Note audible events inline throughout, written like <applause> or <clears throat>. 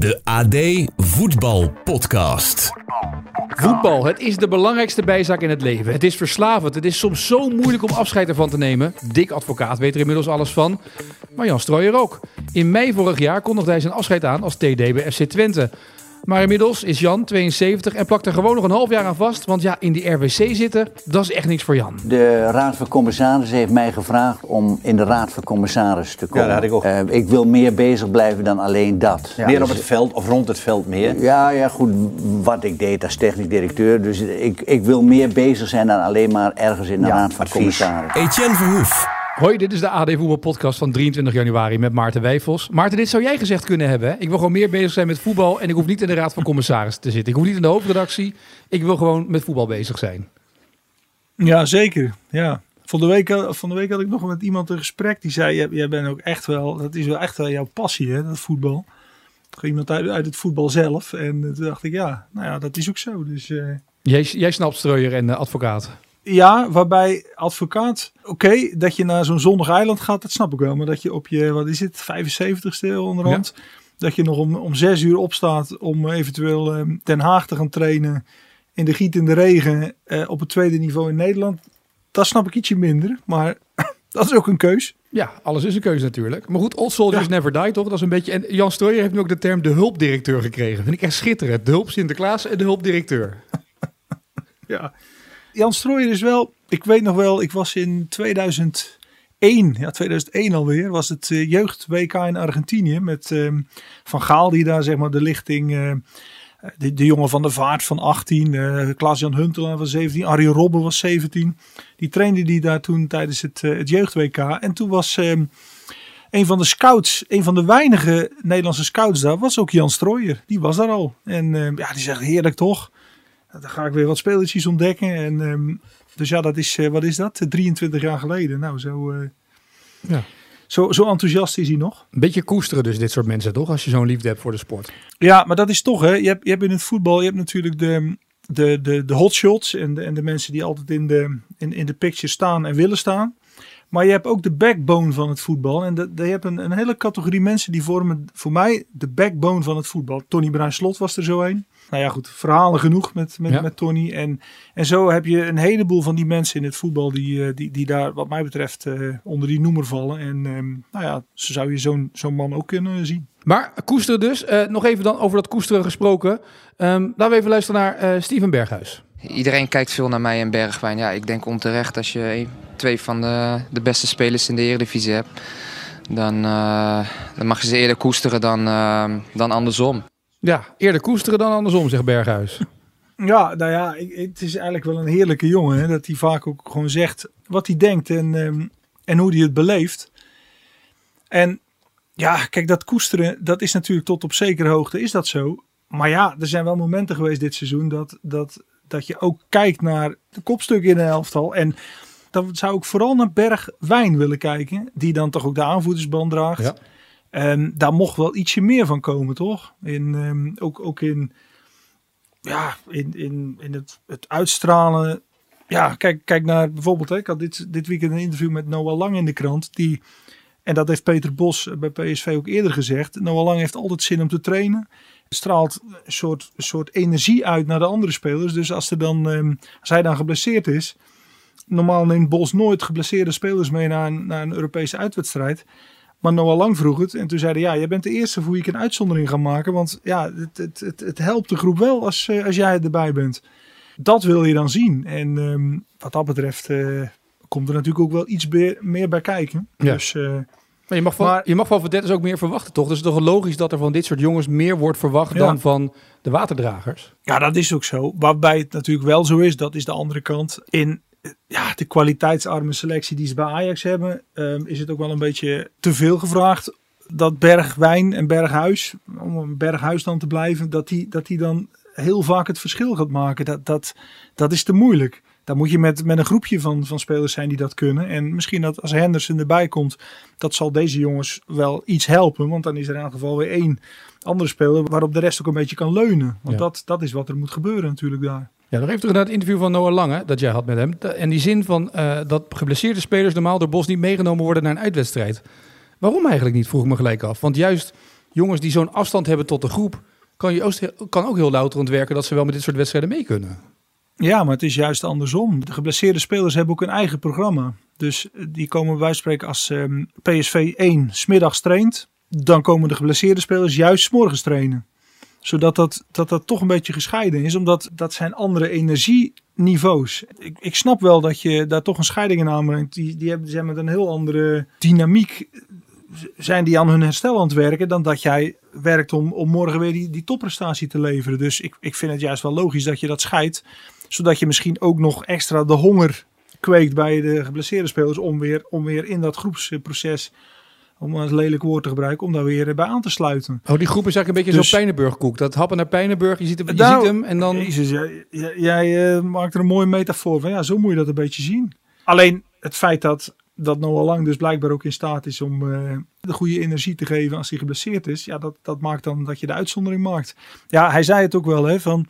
De AD Voetbal Podcast. Voetbal, het is de belangrijkste bijzaak in het leven. Het is verslavend. Het is soms zo moeilijk om afscheid ervan te nemen. Dick Advocaat weet er inmiddels alles van. Maar Jan Strooijer ook. In mei vorig jaar kondigde hij zijn afscheid aan als TD bij FC Twente. Maar inmiddels is Jan 72 en plakt er gewoon nog een half jaar aan vast. Want ja, in die RWC zitten, dat is echt niks voor Jan. De Raad van Commissarissen heeft mij gevraagd om in de Raad van Commissarissen te komen. Ja, dat had ik ook. Eh, ik wil meer bezig blijven dan alleen dat. meer Dus- op het veld of rond het veld meer. Ja, ja, goed. Wat ik deed als technisch directeur. Dus ik, ik wil meer bezig zijn dan alleen maar ergens in de Raad van Commissarissen. Etienne Verhoef. Hoi, dit is de AD Voetbal Podcast van 23 januari met Maarten Wijfels. Maarten, dit zou jij gezegd kunnen hebben. Hè? Ik wil gewoon meer bezig zijn met voetbal en ik hoef niet in de Raad van Commissarissen te zitten. Ik hoef niet in de hoofdredactie. Ik wil gewoon met voetbal bezig zijn. Ja, zeker. Ja. Van de, week, van de week had ik nog met iemand een gesprek die zei: jij, bent ook echt wel, dat is wel echt wel jouw passie, hè, dat voetbal. Iemand uit, uit het voetbal zelf. En toen dacht ik: ja, nou ja, dat is ook zo. Dus eh, Jij, jij snapt Strooijer en eh, advocaat. Ja, waarbij advocaat, oké, dat je naar zo'n zonnig eiland gaat, dat snap ik wel. Maar dat je op je, wat is het, 75ste onderhand, dat je nog om, om zes uur opstaat om eventueel eh, Den Haag te gaan trainen in de giet in de regen eh, op het tweede niveau in Nederland. Dat snap ik ietsje minder, maar <laughs> dat is ook een keus. Ja, alles is een keuze natuurlijk. Maar goed, old soldiers never die, toch? Dat is een beetje... En Jan Strooijer heeft nu ook de term de hulpdirecteur gekregen. Vind ik echt schitterend. De hulp Sinterklaas en de hulpdirecteur. <laughs> Ja. Jan Strooijer is wel, ik weet nog wel, ik was in 2001, ja 2001 alweer, was het eh, jeugd WK in Argentinië met ehm, Van Gaal die daar zeg maar de lichting, eh, de, de jongen van de Vaart van 18, eh Klaas-Jan Huntelaar was 17, Arjen Robben was 17. Die trainde die daar toen tijdens het, eh, het jeugd WK en toen was... ehm, een van de scouts, een van de weinige Nederlandse scouts daar, was ook Jan Strooijer. Die was daar al. En ehm, ja, die zegt heerlijk toch? Dan ga ik weer wat spelertjes ontdekken. En, ehm, dus ja, dat is, eh, wat is dat? 23 jaar geleden. Nou, zo, eh, Ja. zo, zo enthousiast is hij nog. Een beetje koesteren dus dit soort mensen, toch? Als je zo'n liefde hebt voor de sport. Ja, maar dat is toch, hè. Je hebt, je hebt in het voetbal, je hebt natuurlijk de, de, de, de hotshots en de, en de mensen die altijd in de, in, in de picture staan en willen staan. Maar je hebt ook de backbone van het voetbal. En de, de- je hebt een, een hele categorie mensen die vormen voor mij de backbone van het voetbal. Tony Bruin Slot was er zo een. Nou ja, goed, verhalen genoeg met, met, Ja. met Tony. En, en zo heb je een heleboel van die mensen in het voetbal die, eh, die, die daar, wat mij betreft, eh, onder die noemer vallen. En ehm, nou ja, zo zou je zo'n zo'n man ook kunnen zien. Maar koesteren dus. Eh, nog even dan over dat koesteren gesproken. Ehm, laten we even luisteren naar Steven Berghuis. Iedereen kijkt veel naar mij en Bergwijn. Ja, ik denk onterecht als je twee van de, de beste spelers in de Eredivisie hebt. Dan, eh, dan mag je ze eerder koesteren dan, eh, dan andersom. Ja, eerder koesteren dan andersom, zegt Berghuis. <laughs> Ja, nou ja, ik- het is eigenlijk wel een heerlijke jongen. Hè, dat hij vaak ook gewoon zegt wat hij denkt en, ehm, en hoe hij het beleeft. En ja, kijk, dat koesteren, dat is natuurlijk tot op zekere hoogte, is dat zo. Maar ja, er zijn wel momenten geweest dit seizoen dat, dat, dat je ook kijkt naar de kopstukken in de elftal. En dan zou ik vooral naar Bergwijn willen kijken, die dan toch ook de aanvoerdersband draagt. Ja. Daar mocht wel ietsje meer van komen, toch? In, ehm, ook, ook in, ja, in, in, in het, het uitstralen. Ja, kijk, kijk naar bijvoorbeeld, hè, ik had dit, dit weekend een interview met Noah Lang in de krant. Die, en dat heeft Peter Bos bij PSV ook eerder gezegd. Noah Lang heeft altijd zin om te trainen. Straalt een soort, soort energie uit naar de andere spelers. Dus als, er dan, ehm, als hij dan geblesseerd is. Normaal neemt Bos nooit geblesseerde spelers mee naar een, naar een Europese uitwedstrijd. Maar Noah Lang vroeg het. En toen zeiden ja, jij bent de eerste voor wie ik een uitzondering ga maken. Want ja, het, het, het, het helpt de groep wel als, eh, als jij erbij bent. Dat wil je dan zien. En ehm, wat dat betreft eh, komt er natuurlijk ook wel iets be- meer bij kijken. Ja. Dus eh, Maar je mag van, Maar- je mag van Verdettes ook meer verwachten, toch? Dus het is toch logisch dat er van dit soort jongens meer wordt verwacht Ja. dan van de waterdragers? ja, dat is ook zo. Waarbij het natuurlijk wel zo is, dat is de andere kant. In ja, de kwaliteitsarme selectie die ze bij Ajax hebben, ehm, is het ook wel een beetje te veel gevraagd. Dat Bergwijn en Berghuis, om een Berghuis dan te blijven, dat die, dat die dan heel vaak het verschil gaat maken. Dat, dat, dat is te moeilijk. Dan moet je met, met een groepje van, van spelers zijn die dat kunnen. En misschien dat als Henderson erbij komt, dat zal deze jongens wel iets helpen. Want dan is er in elk geval weer één andere speler waarop de rest ook een beetje kan leunen. Want dat, dat is wat er moet gebeuren natuurlijk daar. Ja, nog even terug naar het interview van Noah Lange dat jij had met hem. En die zin van uh, dat geblesseerde spelers normaal door Bos niet meegenomen worden naar een uitwedstrijd. Waarom eigenlijk niet, vroeg ik me gelijk af. Want juist jongens die zo'n afstand hebben tot de groep, kan, je ook, kan ook heel louter ontwerken dat ze wel met dit soort wedstrijden mee kunnen. Ja, maar het is juist andersom. De geblesseerde spelers hebben ook een eigen programma. Dus die komen bij spreken als um, PSV 1 smiddags traint. Dan komen de geblesseerde spelers juist s morgens trainen zodat dat, dat dat toch een beetje gescheiden is, omdat dat zijn andere energieniveaus. Ik, ik snap wel dat je daar toch een scheiding in aanbrengt. Die, die hebben, zijn met een heel andere dynamiek zijn die aan hun herstel aan het werken dan dat jij werkt om, om morgen weer die, die topprestatie te leveren. Dus ik, ik vind het juist wel logisch dat je dat scheidt, zodat je misschien ook nog extra de honger kweekt bij de geblesseerde spelers om weer, om weer in dat groepsproces om een lelijk woord te gebruiken, om daar weer bij aan te sluiten. Oh, die groep is eigenlijk een beetje dus, zo'n Pijnenburg-koek. Dat happen naar Pijnenburg, je ziet, hem, je nou, ziet hem en dan... Jezus, jij, jij uh, maakt er een mooie metafoor van. Ja, zo moet je dat een beetje zien. Alleen het feit dat, dat Noah Lang dus blijkbaar ook in staat is om uh, de goede energie te geven als hij geblesseerd is. Ja, dat, dat maakt dan dat je de uitzondering maakt. Ja, hij zei het ook wel, hè, van...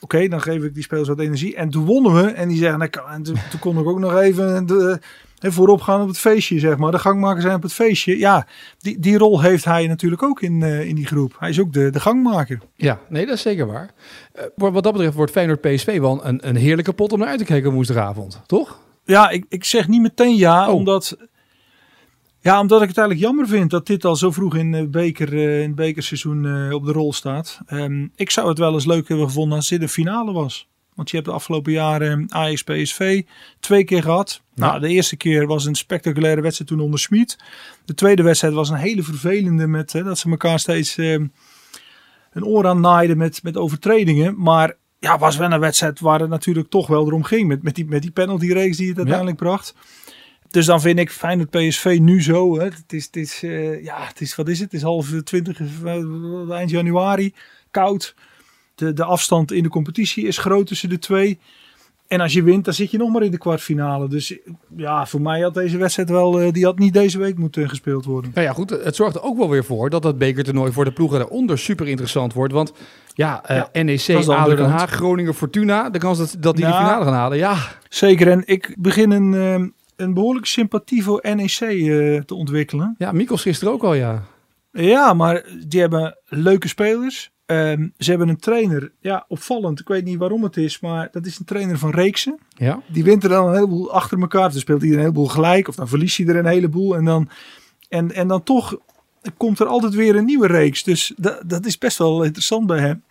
Oké, dan geef ik die spelers wat energie. En toen wonnen we. En die zeggen, nou, en toen, toen kon ik ook nog even de, en voorop gaan op het feestje, zeg maar. De gangmaker zijn op het feestje. Ja, die, die rol heeft hij natuurlijk ook in, uh, in die groep. Hij is ook de, de gangmaker. Ja, nee, dat is zeker waar. Uh, wat dat betreft wordt Feyenoord PSV wel een, een heerlijke pot om naar uit te kijken woensdagavond, toch? Ja, ik, ik zeg niet meteen ja, oh. omdat... Ja, omdat ik het eigenlijk jammer vind dat dit al zo vroeg in, de beker, uh, in het bekerseizoen op de rol staat. Um, ik zou het wel eens leuk hebben gevonden als dit de finale was. Want je hebt de afgelopen jaren Ajax PSV twee keer gehad. Nou, de eerste keer was een spectaculaire wedstrijd toen onder Schmid. De tweede wedstrijd was een hele vervelende met hè, dat ze elkaar steeds uh, een oor aan naaiden met, met overtredingen. Maar ja, was wel een wedstrijd waar het natuurlijk toch wel erom ging. Met, met die, met die penalty race die het uiteindelijk bracht. Dus dan vind ik fijn dat PSV nu zo. Hè, het is, het is, uh, ja, het is, wat is het? Het is half 20, uh, eind januari. Koud. De, de afstand in de competitie is groot tussen de twee. En als je wint, dan zit je nog maar in de kwartfinale. Dus ja, voor mij had deze wedstrijd wel, uh, die had niet deze week moeten gespeeld worden. Nou ja, goed. Het zorgt er ook wel weer voor dat dat bekertoernooi voor de ploegen daaronder super interessant wordt. Want ja, uh, ja NEC, ADO Den Haag, Groningen, Fortuna. De kans dat, dat die de finale gaan halen, ja. Zeker. En ik begin een, een behoorlijke sympathie voor NEC te ontwikkelen. Ja, Mikkels gisteren ook al, ja. Ja, maar die hebben leuke spelers. Um, ze hebben een trainer, ja, opvallend. Ik weet niet waarom het is, maar dat is een trainer van Reeksen. Ja. Die wint er dan een heleboel achter elkaar. Dan speelt hij een heleboel gelijk, of dan verliest hij er een heleboel. En dan, en, en dan toch komt er altijd weer een nieuwe reeks. Dus dat, dat is best wel interessant bij hem.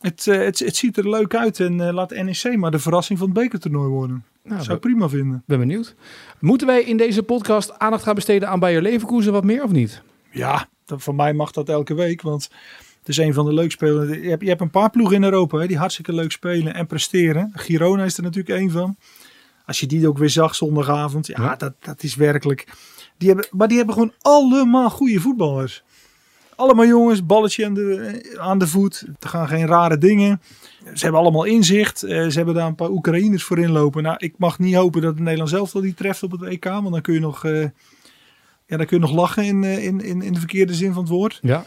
Het, uh, het, het ziet er leuk uit en uh, laat NEC maar de verrassing van het bekertoernooi worden. Nou, Zou ik prima vinden. Ben benieuwd. Moeten wij in deze podcast aandacht gaan besteden aan Bayer Leverkusen wat meer of niet? Ja, dat, voor mij mag dat elke week, want is een van de leuk spelers. Je hebt, je hebt een paar ploegen in Europa hè, die hartstikke leuk spelen en presteren. Girona is er natuurlijk één van. Als je die ook weer zag zondagavond. Ja, Dat, dat is werkelijk... Die hebben, maar die hebben gewoon allemaal goede voetballers. Allemaal jongens, balletje aan de, aan de voet. Er gaan geen rare dingen. Ze hebben allemaal inzicht. Eh, ze hebben daar een paar Oekraïners voor inlopen. Nou, ik mag niet hopen dat het Nederland zelf wel die treft op het EK. Want dan kun je nog, uh, ja, dan kun je nog lachen in, uh, in, in, in de verkeerde zin van het woord. Ja.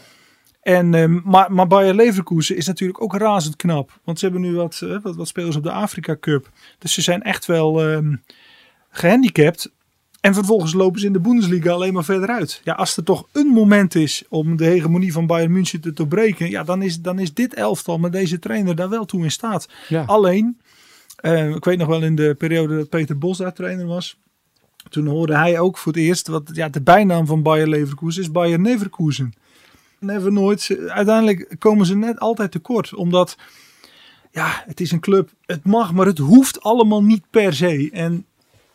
En, um, maar, maar Bayer Leverkusen is natuurlijk ook razend knap. Want ze hebben nu wat, uh, wat, wat spelers op de Afrika Cup. Dus ze zijn echt wel um, gehandicapt. En vervolgens lopen ze in de Bundesliga alleen maar verder uit. Ja, als er toch een moment is om de hegemonie van Bayern München te doorbreken. Ja, dan is, dan is dit elftal met deze trainer daar wel toe in staat. Ja. Alleen, uh, ik weet nog wel in de periode dat Peter Bos daar trainer was. Toen hoorde hij ook voor het eerst, wat ja, de bijnaam van Bayer Leverkusen is Bayer Leverkusen never nooit. Uiteindelijk komen ze net altijd tekort. Omdat, ja, het is een club. Het mag, maar het hoeft allemaal niet per se. En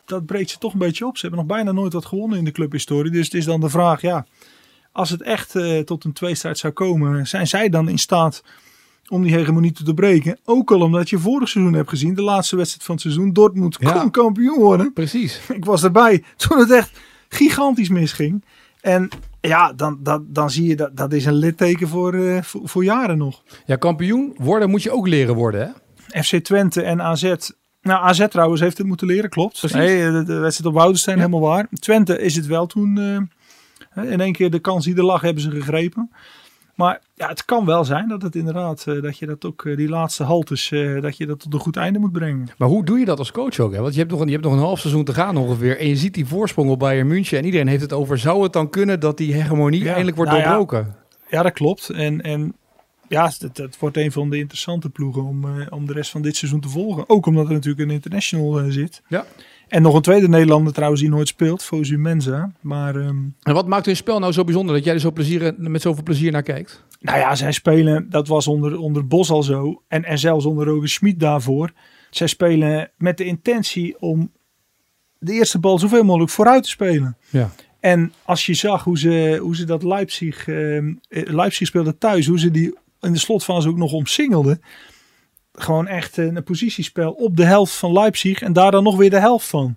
dat breekt ze toch een beetje op. Ze hebben nog bijna nooit wat gewonnen in de clubhistorie. Dus het is dan de vraag, ja, als het echt uh, tot een tweestrijd zou komen, zijn zij dan in staat om die hegemonie te doorbreken? Ook al omdat je vorig seizoen hebt gezien, de laatste wedstrijd van het seizoen, Dortmund ja. kon kampioen worden. Precies. <laughs> Ik was erbij toen het echt gigantisch misging. En ja, dan, dan, dan zie je dat dat is een litteken voor, uh, voor, voor, jaren nog. Ja, kampioen worden moet je ook leren worden, hè? FC Twente en AZ Nou, AZ trouwens heeft het moeten leren, klopt. Precies. Nee, de, de wedstrijd op Woudenstein, Ja. helemaal waar. Twente is het wel toen, eh, in één keer de kans die er lag, hebben ze gegrepen. Maar ja, het kan wel zijn dat het inderdaad, eh, dat je dat ook, eh, die laatste haltes, eh, dat je dat tot een goed einde moet brengen. Maar hoe doe je dat als coach ook? Hè? Want je hebt, nog een, je hebt nog een half seizoen te gaan ongeveer. En je ziet die voorsprong op Bayern München. En iedereen heeft het over, zou het dan kunnen dat die hegemonie Ja, eindelijk wordt nou ja. doorbroken? Ja, dat klopt. En, en ja, het, het wordt een van de interessante ploegen om, eh, om de rest van dit seizoen te volgen. Ook omdat er natuurlijk een international eh, zit. Ja. En nog een tweede Nederlander trouwens die nooit speelt, Fosu Mensa. Maar ehm, En wat maakt hun spel nou zo bijzonder dat jij er zo plezier, met zoveel plezier naar kijkt? nou ja, zij spelen, dat was onder, onder Bos al zo. En, en zelfs onder Roger Schmid daarvoor. Zij spelen met de intentie om de eerste bal zoveel mogelijk vooruit te spelen. Ja. En als je zag hoe ze, hoe ze dat Leipzig, eh, Leipzig speelde thuis, hoe ze die in de slotfase ook nog omsingelden. Gewoon echt eh, een positiespel op de helft van Leipzig en daar dan nog weer de helft van.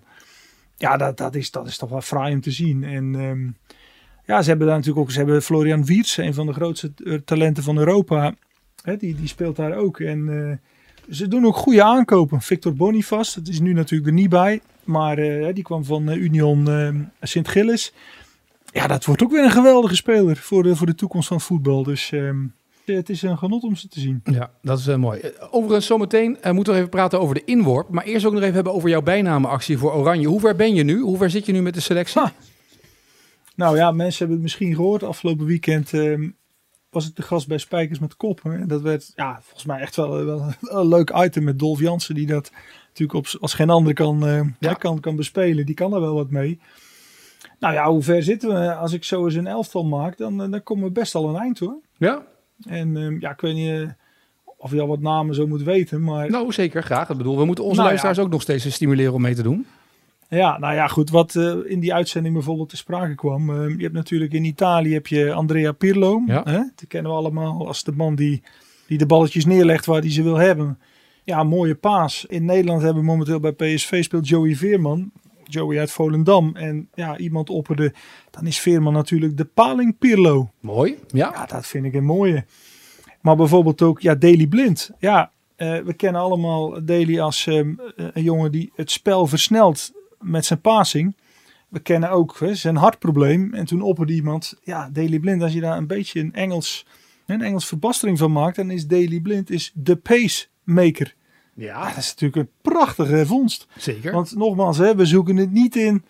Ja, dat, dat, is, dat is toch wel fraai om te zien. En ehm, ja, ze hebben daar natuurlijk ook, ze hebben Florian Wiertz, een van de grootste eh, talenten van Europa. Hè, die, die speelt daar ook. En eh, ze doen ook goede aankopen. Victor Bonifaz, dat is nu natuurlijk er niet bij. Maar die kwam van Union Sint-Gilles. Ja, dat wordt ook weer een geweldige speler voor de, voor de toekomst van voetbal. Dus ehm, het is een genot om ze te zien. Ja, dat is eh, mooi. Eh, Overigens, zometeen eh, moeten we even praten over de inworp. Maar eerst ook nog even hebben over jouw bijnameactie voor Oranje. Hoe ver ben je nu? Hoe ver zit je nu met de selectie? Ha. Nou ja, mensen hebben het misschien gehoord. Afgelopen weekend ehm, was ik de gast bij Spijkers met Koppen. En dat werd ja, volgens mij echt wel, wel <laughs> een leuk item met Dolf Jansen. Die dat natuurlijk op, als geen ander kan, eh, Ja. kan, kan bespelen. Die kan er wel wat mee. Nou ja, hoe ver zitten we? Als ik zo eens een elftal maak, dan, eh, dan komen we best al een eind hoor. Ja? En ehm, ja, ik weet niet eh, of je al wat namen zo moet weten. Maar Nou, zeker. Graag. Ik bedoel, we moeten onze Nou ja. luisteraars ook nog steeds stimuleren om mee te doen. Ja, nou ja, goed. Wat eh, in die uitzending bijvoorbeeld te sprake kwam. eh, je hebt natuurlijk in Italië heb je Andrea Pirlo. Ja. Hè? Die kennen we allemaal als de man die, die de balletjes neerlegt waar hij ze wil hebben. Ja, mooie paas. In Nederland hebben we momenteel bij PSV speelt Joey Veerman. Joey uit Volendam. En ja, iemand opperde. Dan is Veerman natuurlijk de paling Pirlo. Mooi. Ja. Ja, dat vind ik een mooie. Maar bijvoorbeeld ook, ja, Daley Blind. Ja, eh, we kennen allemaal Daley als ehm, een jongen die het spel versnelt met zijn passing. We kennen ook hè, zijn hartprobleem. En toen opperde iemand, ja, Daley Blind, als je daar een beetje een Engels, een Engels verbastering van maakt, dan is Daley Blind is de pacemaker. Ja, dat is natuurlijk een prachtige vondst. Zeker. Want nogmaals, hè, we zoeken het niet in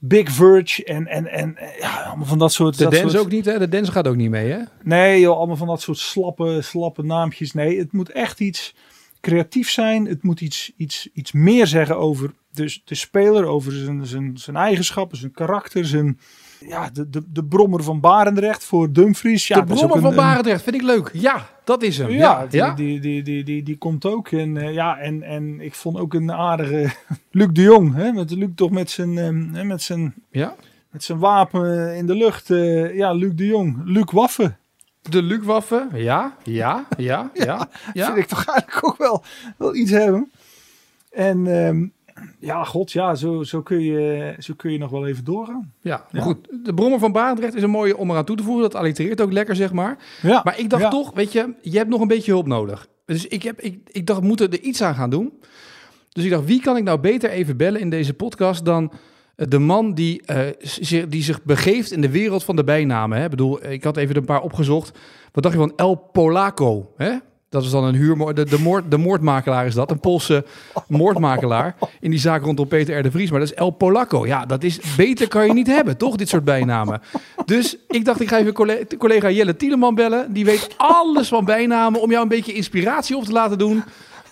Big Verge en, en, en eh, ja, allemaal van dat soort... de dat dance soort- ook niet, hè? De dance gaat ook niet mee, hè? Nee, joh, allemaal van dat soort slappe, slappe naampjes. Nee, het moet echt iets creatief zijn. Het moet iets, iets, iets meer zeggen over dus de speler, over zijn, zijn, zijn eigenschappen, zijn karakter, zijn... Ja, de, de, de brommer van Barendrecht voor Dumfries. Ja, de brommer van een- Barendrecht vind ik leuk. Ja, dat is hem. Ja, die, ja. Die, die, die, die, die komt ook. En, eh, ja, en, en ik vond ook een aardige <laughs> Luc de Jong. Hè, met Luc toch met zijn, ehm, met zijn, ja. met zijn wapen in de lucht. eh, ja, Luc de Jong. Luc Waffe. De Luc-waffen. Ja, ja, ja, <laughs> ja. ja. vind ik toch eigenlijk ook wel, wel iets hebben. En ehm, ja, god, ja, zo, zo, kun je, zo kun je nog wel even doorgaan. Ja, maar Ja. goed. De brommer van Barendrecht is een mooie om eraan toe te voegen. Dat allitereert ook lekker, zeg maar. Ja, Maar ik dacht ja. toch, weet je, je hebt nog een beetje hulp nodig. Dus ik, heb, ik, ik dacht, we moeten er iets aan gaan doen. Dus ik dacht, wie kan ik nou beter even bellen in deze podcast dan eh, de man die, eh, zich, die zich begeeft in de wereld van de bijnamen. Hè? Ik bedoel, ik had even een paar opgezocht. Wat dacht je van El Polaco? Hè? Dat is dan een huurmoord, de, de, moord, de moordmakelaar is dat. Een Poolse moordmakelaar in die zaak rondom Peter R. de Vries. Maar dat is El Polaco. Ja, dat is, beter kan je niet hebben, toch? Dit soort bijnamen. Dus ik dacht, ik ga even collega, collega Jelle Tieleman bellen. Die weet alles van bijnamen om jou een beetje inspiratie op te laten doen...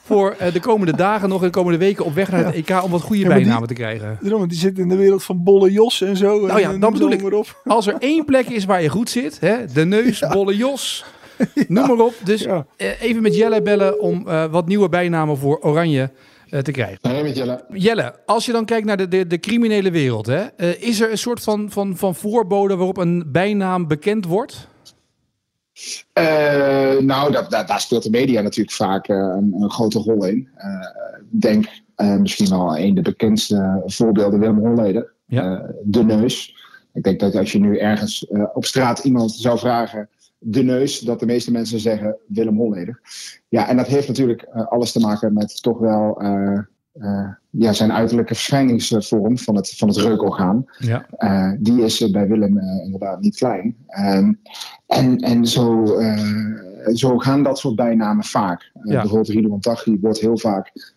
voor eh, de komende dagen nog en de komende weken op weg naar het EK... om wat goede Ja, maar die- bijnamen te krijgen. Daarom, die zit in de wereld van Bolle Jos en zo. Nou ja, en, dan bedoel ik. op. Als er één plek is waar je goed zit, hè, de neus, bolle jos, <laughs> noem maar op. Dus Ja. eh, even met Jelle bellen om eh, wat nieuwe bijnamen voor Oranje eh, te krijgen. Nee, met Jelle. Jelle, als je dan kijkt naar de, de, de criminele wereld, hè, eh, is er een soort van, van, van voorbode waarop een bijnaam bekend wordt? Eh, nou, dat, dat, daar speelt de media natuurlijk vaak een, een grote rol in. Eh, Ik denk eh, misschien wel een de bekendste voorbeelden, Willem Holleder. Ja. Eh, de neus. Ik denk dat als je nu ergens eh, op straat iemand zou vragen, de neus, dat de meeste mensen zeggen Willem Holleder. Ja, en dat heeft natuurlijk eh, alles te maken met toch wel eh, ja, zijn uiterlijke verschijningsvorm van het, van het reukorgaan. Ja. die is bij Willem inderdaad niet klein. Ehm, en en zo, zo gaan dat soort bijnamen vaak. Ja. Bijvoorbeeld Ridwan Taghi wordt heel vaak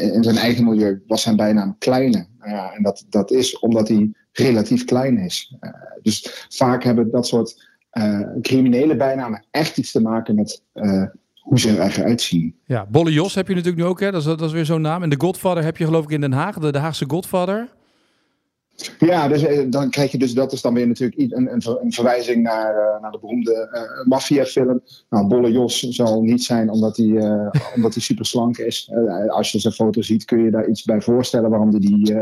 in zijn eigen milieu was zijn bijnaam Kleine. ja, en dat, dat is omdat hij relatief klein is. dus vaak hebben dat soort criminele bijnamen echt iets te maken met hoe ze eruit zien. Ja, Bolle Jos heb je natuurlijk nu ook, hè? Dat, is, dat is weer zo'n naam. En de Godfather heb je geloof ik in Den Haag, de, de Haagse Godfather. Ja, dus eh, dan krijg je dus, dat is dan weer natuurlijk een, een, een verwijzing naar, uh, naar de beroemde uh, maffiafilm. Nou, Bolle Jos zal niet zijn omdat hij, uh, <laughs> omdat hij super slank is. als je zijn foto ziet kun je daar iets bij voorstellen waarom hij die,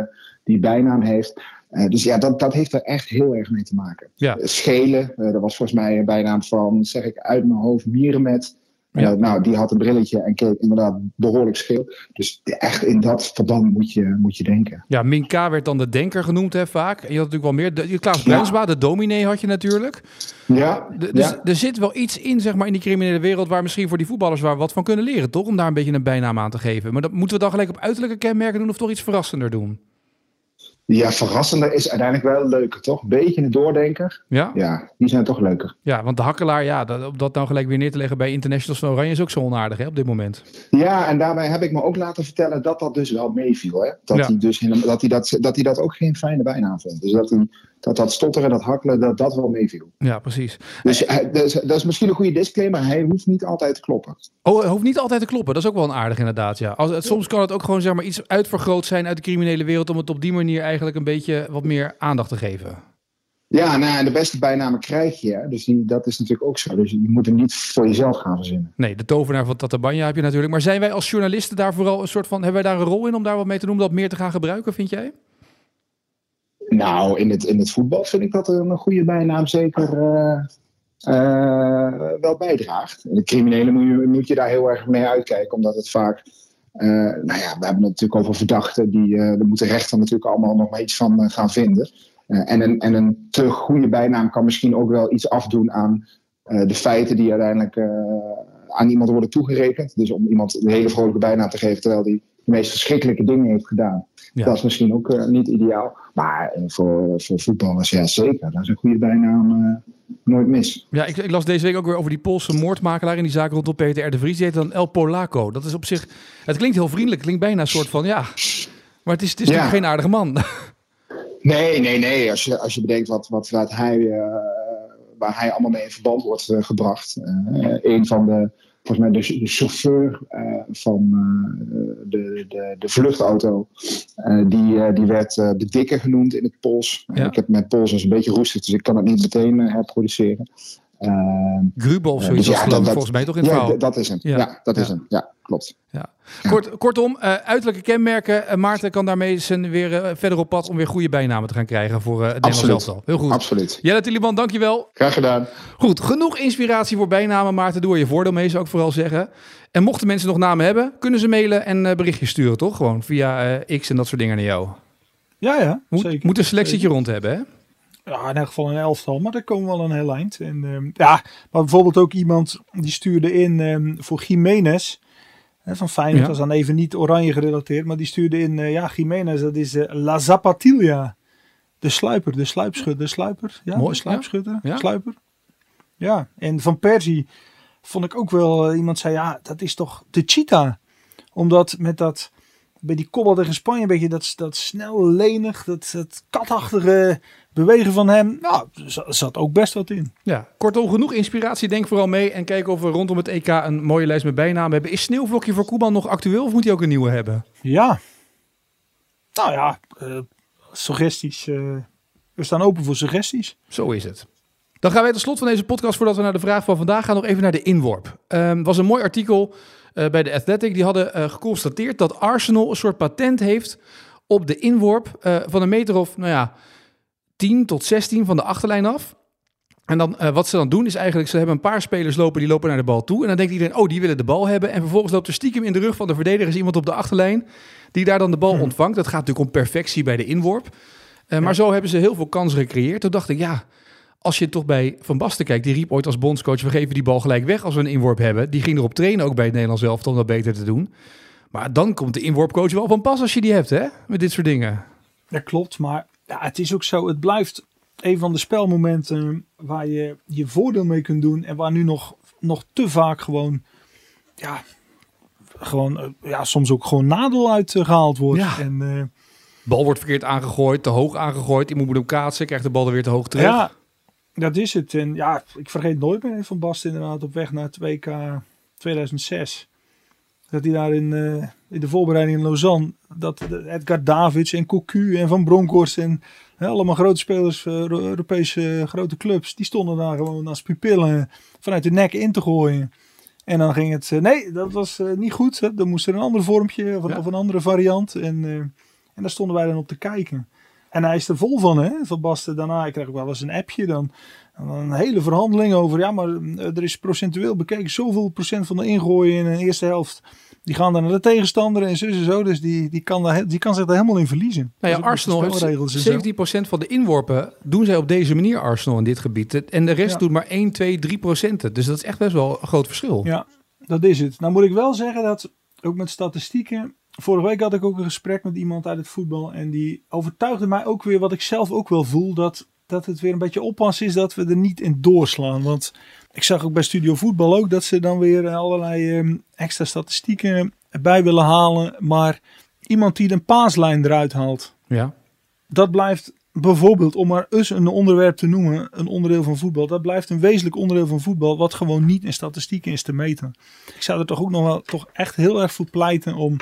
die bijnaam heeft. Dus ja, dat, dat heeft er echt heel erg mee te maken. Ja. Schelen, dat was volgens mij een bijnaam van, zeg ik uit mijn hoofd, Mierenmet. Ja. nou, die had een brilletje en keek inderdaad behoorlijk scheel. Dus echt in dat verband moet je, moet je denken. Ja, Minka werd dan de denker genoemd hè, vaak. En je had natuurlijk wel meer. De, Klaas Bruinsma, ja. de dominee had je natuurlijk. Ja, dus er zit wel iets in, zeg maar, in die criminele wereld... waar misschien voor die voetballers waar wat van kunnen leren, toch? Om daar een beetje een bijnaam aan te geven. Maar dat moeten we dan gelijk op uiterlijke kenmerken doen... of toch iets verrassender doen? Ja, verrassender is uiteindelijk wel leuker, toch? Een beetje een doordenker. Ja? Ja, die zijn toch leuker. Ja, want de hakkelaar, ja, dat, op dat nou gelijk weer neer te leggen bij Internationals van Oranje is ook zo onaardig hè, op dit moment. Ja, en daarbij heb ik me ook laten vertellen dat dat dus wel meeviel. Hè? Dat, hij dus dat, hij dat, dat hij dat ook geen fijne bijnaam vond. Dus dat hij dat dat stotteren, dat hakkelen, dat dat wel meeviel. Ja, precies. Dus dat, is, dat is misschien een goede disclaimer. Hij hoeft niet altijd te kloppen. Oh, hij hoeft niet altijd te kloppen. Dat is ook wel een aardig inderdaad, ja. Als, soms kan het ook gewoon zeg maar, iets uitvergroot zijn uit de criminele wereld... om het op die manier eigenlijk een beetje wat meer aandacht te geven. Ja, nou, en de beste bijnamen krijg je. Dus die, dat is natuurlijk ook zo. Dus je moet hem niet voor jezelf gaan verzinnen. Nee, de tovenaar van Tatabanya heb je natuurlijk. Maar zijn wij als journalisten daar vooral een soort van... hebben wij daar een rol in om daar wat mee te doen... om dat meer te gaan gebruiken, vind jij? Nou, in het, in het voetbal vind ik dat een goede bijnaam zeker uh, uh, wel bijdraagt. In het criminele moet je, daar heel erg mee uitkijken, omdat het vaak. Uh, nou ja, we hebben het natuurlijk over verdachten. Die, daar moeten rechter natuurlijk allemaal nog maar iets van gaan vinden. en, een, en een te goede bijnaam kan misschien ook wel iets afdoen aan de feiten die uiteindelijk aan iemand worden toegerekend. Dus om iemand een hele vrolijke bijnaam te geven terwijl die de meest verschrikkelijke dingen heeft gedaan. Dat is misschien ook uh, niet ideaal. Maar eh, voor, voor voetballers, ja zeker. Dat is een goede bijnaam uh, nooit mis. Ja, ik, ik, las deze week ook weer over die Poolse moordmakelaar in die zaak rondom Peter R. de Vries. Die heet dan El Polaco. Dat is op zich... Het klinkt heel vriendelijk. Het klinkt bijna een soort van, ja... Maar het is, het is ja. geen aardige man. <laughs> Nee, nee, nee. Als je, als je bedenkt wat, wat, wat hij, waar hij allemaal mee in verband wordt uh, gebracht. Uh, een van de volgens mij de, de chauffeur uh, van uh, de, de, de vluchtauto, uh, die, die werd de dikke genoemd in het Pools. Ja. Ik heb mijn Pools als een beetje roestig, dus ik kan het niet meteen herproduceren. Grubel of zoiets, dus ja, dat, volgens mij toch in het ja, dat is hem. Ja, ja dat is hem. Ja, klopt. Ja. Kort, kortom, uiterlijke kenmerken. Maarten kan daarmee zijn weer verder op pad om weer goede bijnamen te gaan krijgen voor het Nederlands elftal. Heel goed. Absoluut. Jelle Tiliman, dankjewel. Graag gedaan. Goed, genoeg inspiratie voor bijnamen, Maarten. Doe er je voordeel mee, zou ik vooral zeggen. En mochten mensen nog namen hebben, kunnen ze mailen en uh, berichtjes sturen, toch? Gewoon via uh, X en dat soort dingen naar jou. Ja, ja. Moet, zeker. moet een selectietje rond hebben, hè? Ja, in elk geval een elftal, maar daar komen we wel een heel eind. En, uh, ja, maar bijvoorbeeld ook iemand die stuurde in um, voor Jiménez. Hè, van Feyenoord, ja. is dan even niet oranje gerelateerd. Maar die stuurde in, uh, ja, Jiménez, dat is uh, La Zapatilla. De sluiper, de sluipschutter, de sluiper. Ja, Mooi, de sluipschutter, ja. sluiper. Ja, en Van Persie vond ik ook wel, uh, iemand zei, ja, dat is toch de cheetah. Omdat met dat, bij die kopbal tegen Spanje, een beetje dat, dat snel lenig, dat, dat katachtige bewegen van hem, nou, zat ook best wat in. Ja, kortom, genoeg inspiratie. Denk vooral mee en kijk of we rondom het EK een mooie lijst met bijnamen hebben. Is Sneeuwvlokje voor Koeman nog actueel of moet hij ook een nieuwe hebben? Ja. Nou ja, uh, suggesties. Uh, we staan open voor suggesties. Zo is het. Dan gaan wij tot slot van deze podcast, voordat we naar de vraag van vandaag gaan, nog even naar de inworp. Het um, was een mooi artikel uh, bij de Athletic. Die hadden uh, geconstateerd dat Arsenal een soort patent heeft op de inworp uh, van een meter of, nou ja, 10 tot 16 van de achterlijn af. En dan, uh, wat ze dan doen is eigenlijk, ze hebben een paar spelers lopen, die lopen naar de bal toe. En dan denkt iedereen, oh, die willen de bal hebben. En vervolgens loopt er stiekem in de rug van de verdedigers iemand op de achterlijn, die daar dan de bal hmm. ontvangt. Dat gaat natuurlijk om perfectie bij de inworp. Uh, maar zo hebben ze heel veel kansen gecreëerd. Toen dacht ik, ja, als je toch bij Van Basten kijkt, die riep ooit als bondscoach, we geven die bal gelijk weg als we een inworp hebben. Die ging erop trainen ook bij het Nederlands elftal om dat beter te doen. Maar dan komt de inworpcoach wel van pas als je die hebt, hè? Met dit soort dingen. Dat klopt, maar ja, het is ook zo. Het blijft een van de spelmomenten waar je je voordeel mee kunt doen. En waar nu nog, nog te vaak gewoon, ja, gewoon, eh, ja, soms ook gewoon nadeel uitgehaald wordt. Ja. En, uh, bal wordt verkeerd aangegooid, te hoog aangegooid. Iemand moet hem kaatsen, krijgt de bal er weer te hoog terug. Ja, dat is het. En ja, ik vergeet nooit meer van Bast inderdaad op weg naar het WK 2006. Dat hij daar in, uh, in de voorbereiding in Lausanne, dat Edgar Davids en Cocu en Van Bronckhorst en hè, allemaal grote spelers, uh, Europese uh, grote clubs, die stonden daar gewoon als pupillen vanuit de nek in te gooien. En dan ging het, nee, dat was niet goed. Hè. Dan moest er een ander vormpje of, ja. of een andere variant. En, en daar stonden wij dan op te kijken. En hij is er vol van, hè, van Basten. Daarna, ik kreeg ook wel eens een appje dan. Een hele verhandeling over, ja, maar er is procentueel bekeken zoveel procent van de ingooien in de eerste helft. Die gaan dan naar de tegenstander en zo en zo. Dus die, die, kan daar, die kan zich daar helemaal in verliezen. Nou ja, Arsenal heeft 17% van de inworpen doen zij op deze manier Arsenal in dit gebied. En de rest ja. doet maar 1, 2, 3 procenten. Dus dat is echt best wel een groot verschil. Ja, dat is het. Nou moet ik wel zeggen dat, ook met statistieken... Vorige week had ik ook een gesprek met iemand uit het voetbal. En die overtuigde mij ook weer wat ik zelf ook wel voel. Dat, dat het weer een beetje oppassen is dat we er niet in doorslaan. Want ik zag ook bij Studio Voetbal ook dat ze dan weer allerlei um, extra statistieken bij willen halen. Maar iemand die een paaslijn eruit haalt. Ja. Dat blijft bijvoorbeeld, om maar eens een onderwerp te noemen, een onderdeel van voetbal. Dat blijft een wezenlijk onderdeel van voetbal, wat gewoon niet in statistieken is te meten. Ik zou er toch ook nog wel toch echt heel erg voor pleiten om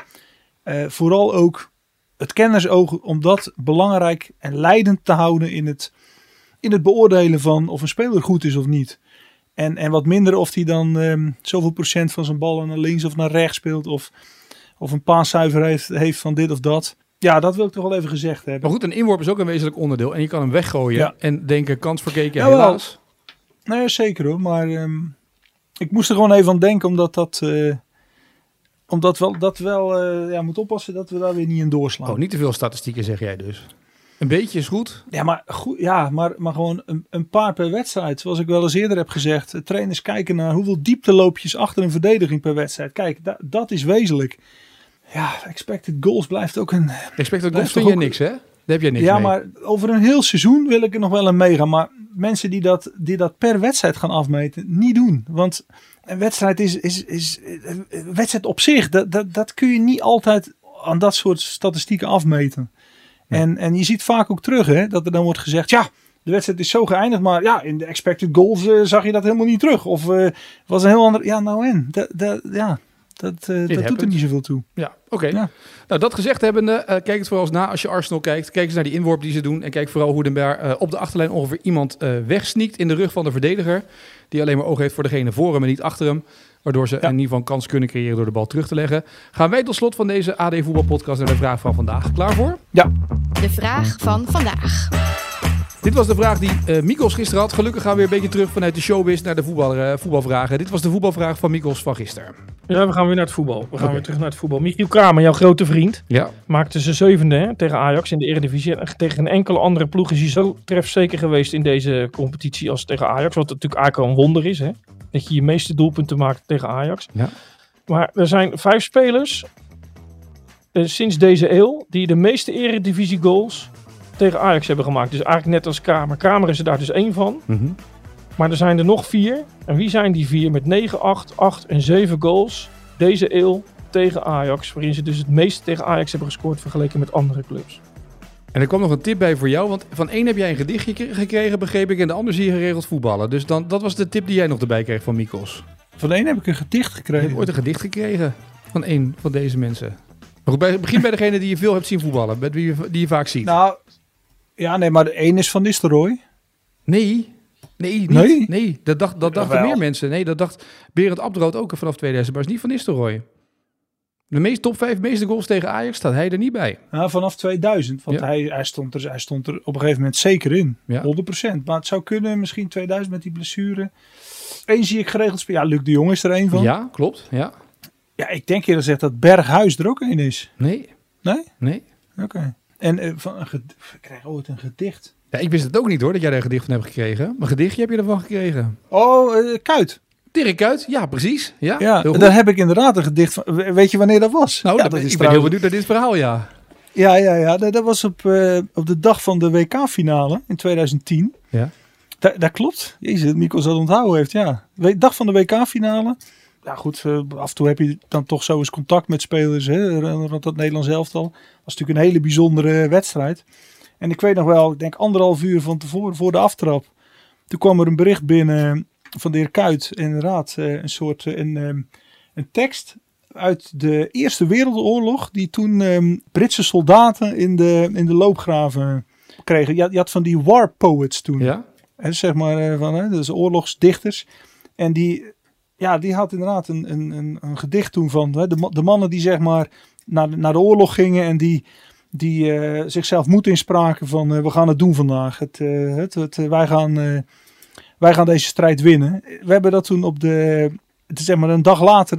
uh, vooral ook het kennisoog, om dat belangrijk en leidend te houden in het, in het beoordelen van of een speler goed is of niet. En, en wat minder of hij dan um, zoveel procent van zijn ballen naar links of naar rechts speelt. Of, of een paaszuiver heeft, heeft van dit of dat. Ja, dat wil ik toch wel even gezegd hebben. Maar goed, een inworp is ook een wezenlijk onderdeel. En je kan hem weggooien Ja. en denken, kans verkeken, Jawel. helaas. Nee, zeker hoor. Maar ehm, ik moest er gewoon even aan denken, omdat dat. eh, omdat wel, dat wel eh, ja, moet oppassen dat we daar weer niet in doorslaan. Oh, niet te veel statistieken zeg jij dus. Een beetje is goed. Ja, maar, goed, ja, maar, maar gewoon een, een paar per wedstrijd. Zoals ik wel eens eerder heb gezegd. Trainers kijken naar hoeveel diepteloopjes achter een verdediging per wedstrijd. Kijk, da- dat is wezenlijk. Ja, expected goals blijft ook een... Expected goals vind je niks, hè? Daar heb je niks ja, mee. maar over een heel seizoen wil ik er nog wel een meegaan. Maar mensen die dat, die dat per wedstrijd gaan afmeten, niet doen. Want een wedstrijd is, is, is een wedstrijd op zich. Dat, dat, dat kun je niet altijd aan dat soort statistieken afmeten. En, en je ziet vaak ook terug hè, dat er dan wordt gezegd, ja, de wedstrijd is zo geëindigd, maar ja, in de expected goals eh, zag je dat helemaal niet terug. Of eh, was een heel ander. Ja, nou en. Dat, dat, ja, dat, eh, dat doet er niet zoveel toe. Ja, oké. Ja. Nou, dat gezegd hebbende, eh kijk het vooral eens na als je Arsenal kijkt. Kijk eens naar die inworp die ze doen. En kijk vooral hoe de eh, op de achterlijn ongeveer iemand eh wegsneakt in de rug van de verdediger. Die alleen maar oog heeft voor degene voor hem en niet achter hem. Waardoor ze in ieder geval een kans kunnen creëren door de bal terug te leggen. Gaan wij tot slot van deze AD Voetbalpodcast naar de vraag van vandaag. Klaar voor? Ja. De vraag van vandaag. Dit was de vraag die eh Mikos gisteren had. Gelukkig gaan we weer een beetje terug vanuit de showbiz naar de voetbal, eh, voetbalvragen. Dit was de voetbalvraag van Mikos van gisteren. Ja, we gaan weer naar het voetbal. We gaan weer terug naar het voetbal. Michiel Kramer, jouw grote vriend, Ja. maakte zijn zevende hè, tegen Ajax in de Eredivisie. En tegen een enkele andere ploeg is hij zo trefzeker geweest in deze competitie als tegen Ajax. Wat natuurlijk eigenlijk al een wonder is, hè? Dat je je meeste doelpunten maakt tegen Ajax. Ja. Maar er zijn vijf spelers eh, sinds deze eeuw die de meeste Eredivisie goals tegen Ajax hebben gemaakt. Dus eigenlijk net als Kramer. Kramer is er daar dus één van. Mhm. Maar er zijn er nog vier. En wie zijn die vier met 9, 8, 8 en 7 goals deze eeuw tegen Ajax? Waarin ze dus het meeste tegen Ajax hebben gescoord vergeleken met andere clubs. En er kwam nog een tip bij voor jou, want van één heb jij een gedichtje ge- gekregen, begreep ik, en de ander zie je geregeld voetballen. Dus dan, dat was de tip die jij nog erbij kreeg van Mikos. Van een heb ik een gedicht Je gekregen. hebt ooit een gedicht gekregen van één van deze mensen. Maar goed, bij, begin bij degene die je veel hebt zien voetballen, bij wie je, die je vaak ziet. Nou, ja, nee, maar de een is van Nistelrooy. Nee, nee, niet. Nee? Nee, dat, dacht, dat dachten Jawel. meer mensen. Nee, dat dacht Berend Abdrood ook vanaf 2000, maar is niet van Nistelrooy. De meest, top 5 meeste goals tegen Ajax staat hij er niet bij. Ja, vanaf 2000. Want Ja. hij, hij, stond er, hij stond er op een gegeven moment zeker in. Ja. 100%. Maar het zou kunnen, misschien 2000 met die blessure. Eén zie ik geregeld spelen. Ja, Luc de Jong is er één van. Ja, klopt. Ja. Ja, ik denk eerder gezegd dat Berghuis er ook één is. Nee, Nee? nee. Oké. En eh, van een ik krijg ooit een gedicht. Ja, ik wist het ook niet hoor, dat jij daar een gedicht van hebt gekregen. Maar gedichtje heb je ervan gekregen. Oh, eh, Kuit. Dirk Kuyt, ja precies. Ja, Ja, daar heb ik inderdaad een gedicht van. We- Weet je wanneer dat was? Nou, ja, dat dat ik is ben heel benieuwd naar dit verhaal, ja. Ja, ja, ja. Dat, dat was op, eh, op de dag van de WK-finale in 2010. Ja. Da- dat klopt. Jezus, Mikkel dat onthouden heeft, ja. Dag van de WK-finale. Ja goed, eh, af en toe heb je dan toch zo eens contact met spelers hè, rond dat Nederlands elftal. Dat was natuurlijk een hele bijzondere wedstrijd. En ik weet nog wel, ik denk anderhalf uur van tevoren, voor de aftrap. Toen kwam er een bericht binnen van de heer Kuit. Inderdaad, eh, een soort eh, een, ehm, een tekst uit de Eerste Wereldoorlog. Die toen ehm, Britse soldaten in de, in de loopgraven kregen. Je had, je had van die war poets toen. Ja? Hè, zeg maar, eh, van, hè, dus oorlogsdichters. En die, ja, die had inderdaad een, een, een, een gedicht toen van hè, de, de mannen die zeg maar naar de, naar de oorlog gingen en die, die eh, zichzelf moed inspraken van eh, we gaan het doen vandaag. Het, eh, het, het, wij, gaan, wij gaan deze strijd winnen. We hebben dat toen op de, het is zeg maar een dag later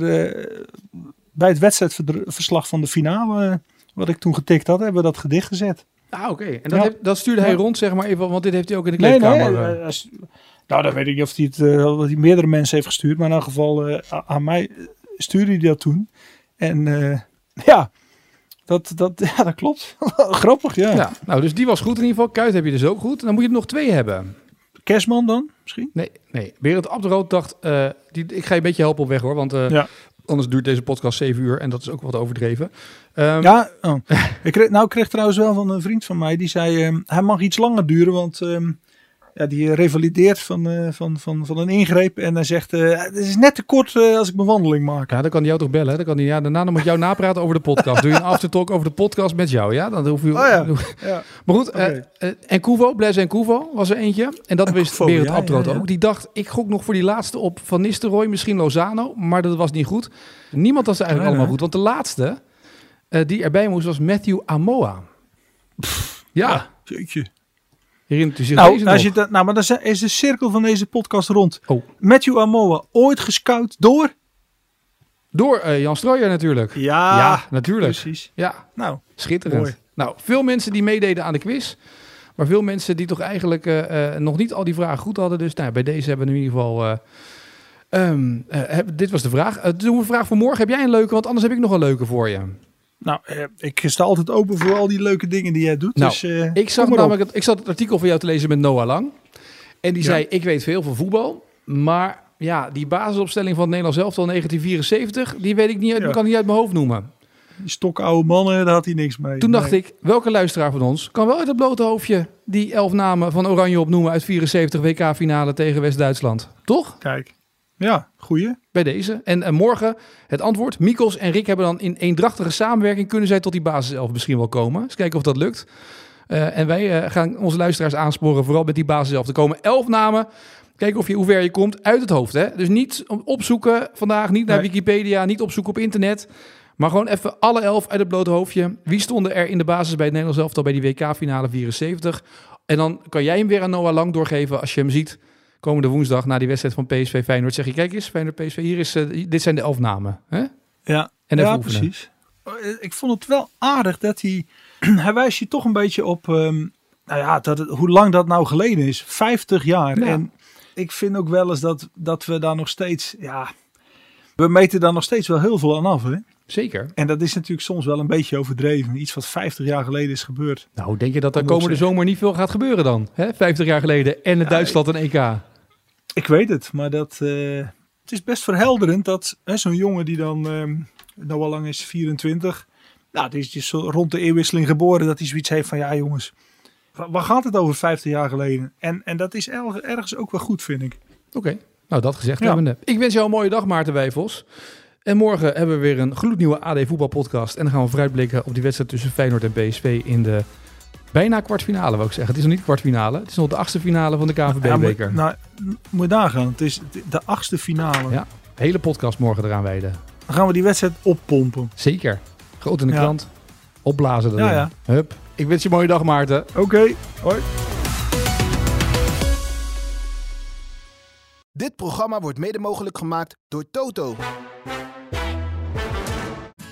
bij het wedstrijdverslag van de finale, wat ik toen getikt had, hebben we dat gedicht gezet. Ah, oké. En dat, Ja. heeft- dat stuurde hij Ja. rond, zeg maar even, want dit heeft hij ook in de Nee, nee. kleedkamer. eh, als- nou, dan weet ik niet of hij het of hij meerdere mensen heeft gestuurd. Maar in elk geval aan mij stuurde hij dat toen. En <laughs> ja, dat, dat, <laughs> ja, dat klopt. <laughs> Grappig, ja. Ja, nou, dus die was goed in ieder geval. Kuit heb je dus ook goed. Dan moet je er nog twee hebben. Kerstman dan, misschien? Nee, nee. Berend Abderood dacht, eh, die, ik ga je een beetje helpen op weg hoor, want eh, Ja. anders duurt deze podcast zeven uur en dat is ook wat overdreven. Ehm, Ja, oh. <laughs> ik kreeg, nou, ik kreeg trouwens wel van een vriend van mij. Die zei, ehm, hij mag iets langer duren. Want ehm, ja, die revalideert van, eh, van, van, van een ingreep. En hij zegt, eh, het is net te kort eh, als ik mijn wandeling maak. Ja, dan kan hij jou toch bellen. hè? Dan kan hij, ja, daarna dan moet jou napraten over de podcast. Doe je een aftertalk over de podcast met jou, ja? Dan hoef je... Oh ja. <laughs> ja. Maar goed, eh, eh, en Kuvo, Blaise en Kuvo was er eentje. En dat wist Kuvo, Berend ja, ook. Die dacht, ik gok nog voor die laatste op Van Nistelrooy, misschien Lozano. Maar dat was niet goed. Niemand was er eigenlijk allemaal goed. Want de laatste eh, die erbij moest was Matthew Amoa. ja, Jeetje. Herinnert u zich Nou, deze als nog? je dat, nou, maar dan is de cirkel van deze podcast rond. Oh. Matthew Amoa, ooit gescout door? Door eh, Jan Strooijer natuurlijk. Ja, Ja, natuurlijk. Precies. Ja, Nou, schitterend. Mooi. Nou, veel mensen die meededen aan de quiz. Maar veel mensen die toch eigenlijk eh, eh, nog niet al die vragen goed hadden. Dus nou, bij deze hebben we in ieder geval... eh, ehm, eh, heb- dit was de vraag. Doen we een vraag voor morgen. Heb jij een leuke? Want anders heb ik nog een leuke voor je. Nou eh, ik sta altijd open voor al die leuke dingen die jij doet. Nou, dus, eh, Ik zag namelijk het, ik zat het artikel van jou te lezen met Noah Lang. En die Ja. zei, ik weet veel van voetbal. Maar ja, die basisopstelling van het Nederlands elftal 1974... die weet ik niet, uit- Ja. kan niet uit mijn hoofd noemen. Die stokoude mannen, daar had hij niks mee. Toen dacht Nee. ik, welke luisteraar van ons kan wel uit het blote hoofdje die elf namen van Oranje opnoemen uit 74 WK-finale tegen West-Duitsland? Toch? Kijk, ja, goeie. Bij deze. En, eh, morgen het antwoord. Mikkels en Rick hebben dan in eendrachtige samenwerking kunnen zij tot die basiself misschien wel komen. Eens kijken of dat lukt. Eh, en wij eh, gaan onze luisteraars aansporen, vooral met die basiself. Er komen elf namen. Kijken of je, hoe ver je komt uit het hoofd. Hè? Dus niet opzoeken vandaag, niet naar Nee. Wikipedia, niet opzoeken op internet. Maar gewoon even alle elf uit het blote hoofdje. Wie stonden er in de basis bij het Nederlands elftal bij die WK-finale 74? En dan kan jij hem weer aan Noah Lang doorgeven als je hem ziet komende woensdag na die wedstrijd van PSV Feyenoord. Zeg je, kijk eens, Feyenoord PSV, hier is, eh, dit zijn de elf namen. Hè? Ja, En ja oefenen. precies. Eh, Ik vond het wel aardig dat hij... <clears throat> hij wijst je toch een beetje op... ehm, nou ja, dat het, hoe lang dat nou geleden is. 50 jaar. Ja. En ik vind ook wel eens dat, dat we daar nog steeds... Ja, we meten daar nog steeds wel heel veel aan af. Hè? Zeker. En dat is natuurlijk soms wel een beetje overdreven. Iets wat 50 jaar geleden is gebeurd. Nou, denk je dat er komende zomer niet veel gaat gebeuren dan? Hè? 50 jaar geleden en het Duitsland en EK. Ik weet het, maar dat, eh, het is best verhelderend dat hè, zo'n jongen die dan, ehm nou al lang is, 24, nou, die is dus rond de eeuwwisseling geboren, dat hij zoiets heeft van, ja jongens, wa- waar gaat het over 50 jaar geleden? En, en dat is erg- ergens ook wel goed, vind ik. Oké, nou dat gezegd Ja. hebbende. Ik wens jou een mooie dag Maarten Wijfels. En morgen hebben we weer een gloednieuwe AD voetbalpodcast. En dan gaan we vooruitblikken op die wedstrijd tussen Feyenoord en PSV in de bijna kwartfinale, wil ik zeggen. Het is nog niet kwartfinale, het is nog de achtste finale van de Ja, moet, KNVB-beker. nou, moet je nagaan, het is de achtste finale. Ja. Hele podcast morgen eraan wijden. Dan gaan we die wedstrijd oppompen. Zeker. Groot in de Ja. krant. Opblazen erin. Ja, ja. Hup. Ik wens je een mooie dag Maarten. Oké, hoi. Dit programma wordt mede mogelijk gemaakt door Toto.